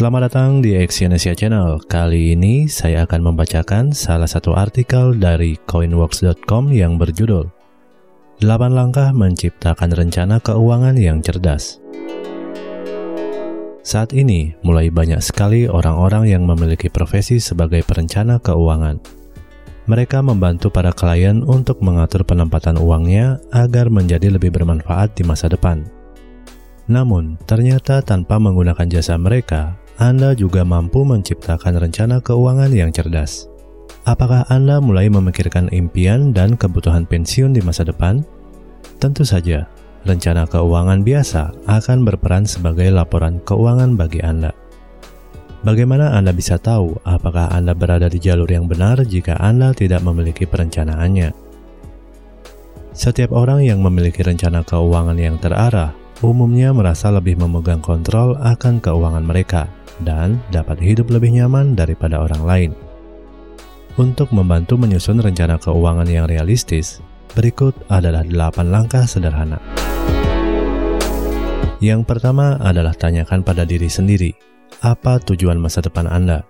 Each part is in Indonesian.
Selamat datang di Exyonesia Channel. Kali ini saya akan membacakan salah satu artikel dari coinworks.com yang berjudul 8 langkah menciptakan rencana keuangan yang cerdas. Saat ini, mulai banyak sekali orang-orang yang memiliki profesi sebagai perencana keuangan. Mereka membantu para klien untuk mengatur penempatan uangnya agar menjadi lebih bermanfaat di masa depan. Namun, ternyata tanpa menggunakan jasa mereka, anda juga mampu menciptakan rencana keuangan yang cerdas. Apakah Anda mulai memikirkan impian dan kebutuhan pensiun di masa depan? Tentu saja, rencana keuangan biasa akan berperan sebagai laporan keuangan bagi Anda. Bagaimana Anda bisa tahu apakah Anda berada di jalur yang benar jika Anda tidak memiliki perencanaannya? Setiap orang yang memiliki rencana keuangan yang terarah umumnya merasa lebih memegang kontrol akan keuangan mereka dan dapat hidup lebih nyaman daripada orang lain. Untuk membantu menyusun rencana keuangan yang realistis, berikut adalah 8 langkah sederhana. Yang pertama adalah tanyakan pada diri sendiri, apa tujuan masa depan Anda?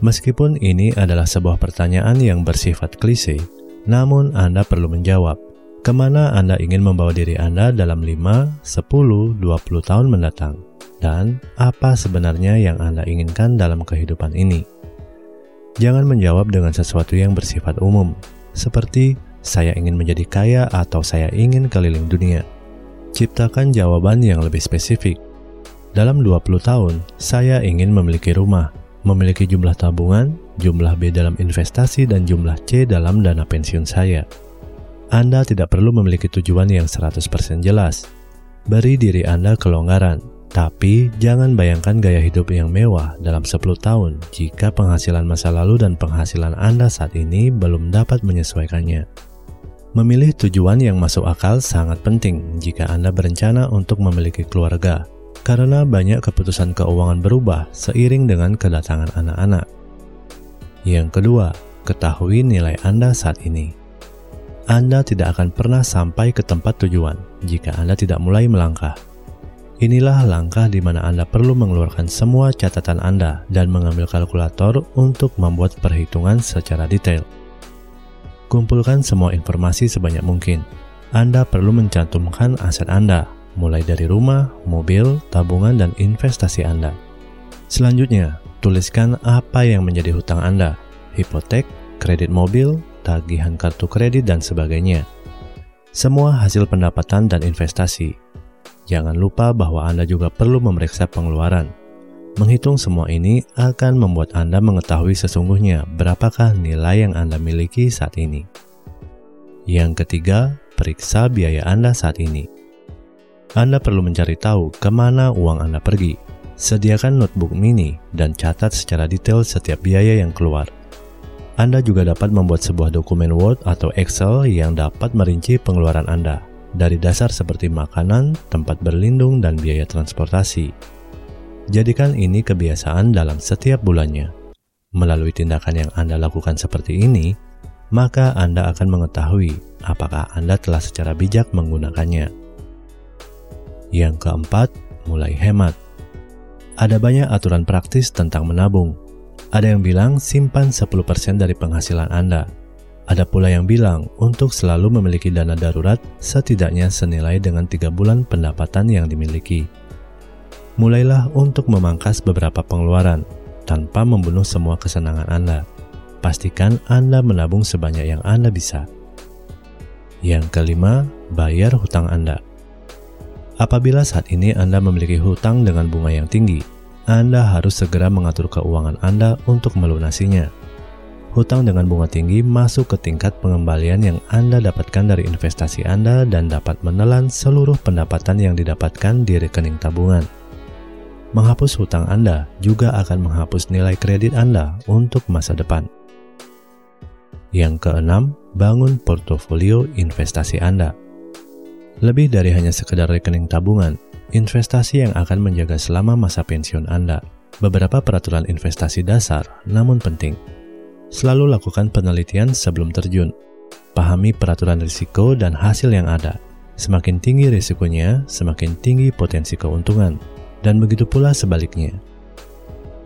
Meskipun ini adalah sebuah pertanyaan yang bersifat klise, namun Anda perlu menjawab, ke mana Anda ingin membawa diri Anda dalam 5, 10, 20 tahun mendatang dan apa sebenarnya yang Anda inginkan dalam kehidupan ini. Jangan menjawab dengan sesuatu yang bersifat umum, seperti saya ingin menjadi kaya atau saya ingin keliling dunia. Ciptakan jawaban yang lebih spesifik. Dalam 20 tahun, saya ingin memiliki rumah, memiliki jumlah tabungan, jumlah B dalam investasi, dan jumlah C dalam dana pensiun saya. Anda tidak perlu memiliki tujuan yang 100% jelas. Beri diri Anda kelonggaran, tapi jangan bayangkan gaya hidup yang mewah dalam 10 tahun jika penghasilan masa lalu dan penghasilan Anda saat ini belum dapat menyesuaikannya. Memilih tujuan yang masuk akal sangat penting jika Anda berencana untuk memiliki keluarga, karena banyak keputusan keuangan berubah seiring dengan kedatangan anak-anak. Yang kedua, ketahui nilai Anda saat ini. Anda tidak akan pernah sampai ke tempat tujuan jika Anda tidak mulai melangkah. Inilah langkah di mana Anda perlu mengeluarkan semua catatan Anda dan mengambil kalkulator untuk membuat perhitungan secara detail. Kumpulkan semua informasi sebanyak mungkin. Anda perlu mencantumkan aset Anda, mulai dari rumah, mobil, tabungan, dan investasi Anda. Selanjutnya, tuliskan apa yang menjadi hutang Anda, hipotek, kredit mobil, tagihan kartu kredit, dan sebagainya. Semua hasil pendapatan dan investasi, Jangan lupa bahwa Anda juga perlu memeriksa pengeluaran. Menghitung semua ini akan membuat Anda mengetahui sesungguhnya berapakah nilai yang Anda miliki saat ini. Yang ketiga, periksa biaya Anda saat ini. Anda perlu mencari tahu ke mana uang Anda pergi. Sediakan notebook mini dan catat secara detail setiap biaya yang keluar. Anda juga dapat membuat sebuah dokumen Word atau Excel yang dapat merinci pengeluaran Anda dari dasar seperti makanan, tempat berlindung, dan biaya transportasi. Jadikan ini kebiasaan dalam setiap bulannya. Melalui tindakan yang Anda lakukan seperti ini, maka Anda akan mengetahui apakah Anda telah secara bijak menggunakannya. Yang keempat, mulai hemat. Ada banyak aturan praktis tentang menabung. Ada yang bilang simpan 10% dari penghasilan Anda, ada pula yang bilang untuk selalu memiliki dana darurat setidaknya senilai dengan tiga bulan pendapatan yang dimiliki. Mulailah untuk memangkas beberapa pengeluaran tanpa membunuh semua kesenangan Anda. Pastikan Anda menabung sebanyak yang Anda bisa. Yang kelima, bayar hutang Anda. Apabila saat ini Anda memiliki hutang dengan bunga yang tinggi, Anda harus segera mengatur keuangan Anda untuk melunasinya hutang dengan bunga tinggi masuk ke tingkat pengembalian yang Anda dapatkan dari investasi Anda dan dapat menelan seluruh pendapatan yang didapatkan di rekening tabungan. Menghapus hutang Anda juga akan menghapus nilai kredit Anda untuk masa depan. Yang keenam, bangun portofolio investasi Anda. Lebih dari hanya sekedar rekening tabungan, investasi yang akan menjaga selama masa pensiun Anda. Beberapa peraturan investasi dasar, namun penting, Selalu lakukan penelitian sebelum terjun. Pahami peraturan risiko dan hasil yang ada. Semakin tinggi risikonya, semakin tinggi potensi keuntungan, dan begitu pula sebaliknya.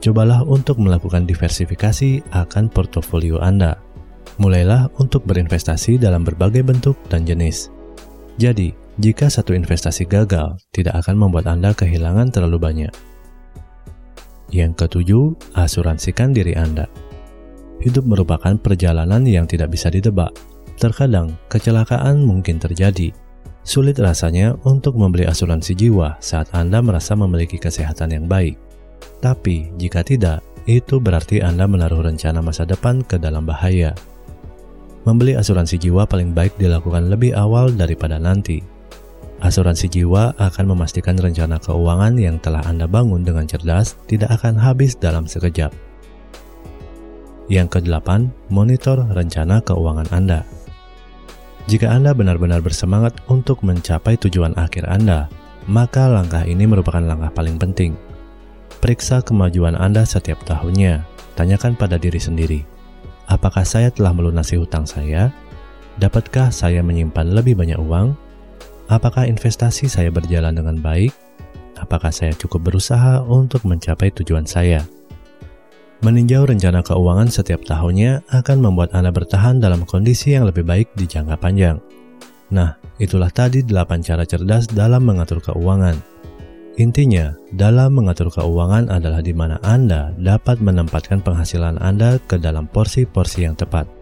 Cobalah untuk melakukan diversifikasi akan portofolio Anda. Mulailah untuk berinvestasi dalam berbagai bentuk dan jenis. Jadi, jika satu investasi gagal, tidak akan membuat Anda kehilangan terlalu banyak. Yang ketujuh, asuransikan diri Anda. Hidup merupakan perjalanan yang tidak bisa ditebak. Terkadang, kecelakaan mungkin terjadi, Sulit rasanya untuk membeli asuransi jiwa saat Anda merasa memiliki kesehatan yang baik. Tapi, jika tidak, itu berarti Anda menaruh rencana masa depan ke dalam bahaya. Membeli asuransi jiwa paling baik dilakukan lebih awal daripada nanti. Asuransi jiwa akan memastikan rencana keuangan yang telah Anda bangun dengan cerdas tidak akan habis dalam sekejap. Yang kedelapan, monitor rencana keuangan Anda. Jika Anda benar-benar bersemangat untuk mencapai tujuan akhir Anda, maka langkah ini merupakan langkah paling penting. Periksa kemajuan Anda setiap tahunnya. Tanyakan pada diri sendiri, apakah saya telah melunasi hutang saya? Dapatkah saya menyimpan lebih banyak uang? Apakah investasi saya berjalan dengan baik? Apakah saya cukup berusaha untuk mencapai tujuan saya? Meninjau rencana keuangan setiap tahunnya akan membuat Anda bertahan dalam kondisi yang lebih baik di jangka panjang. Nah, itulah tadi 8 cara cerdas dalam mengatur keuangan. Intinya, dalam mengatur keuangan adalah di mana Anda dapat menempatkan penghasilan Anda ke dalam porsi-porsi yang tepat.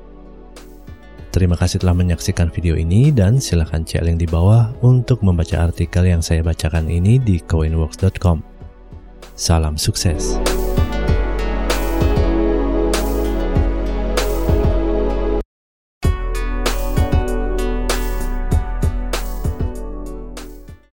Terima kasih telah menyaksikan video ini dan silahkan cek link di bawah untuk membaca artikel yang saya bacakan ini di coinworks.com. Salam sukses!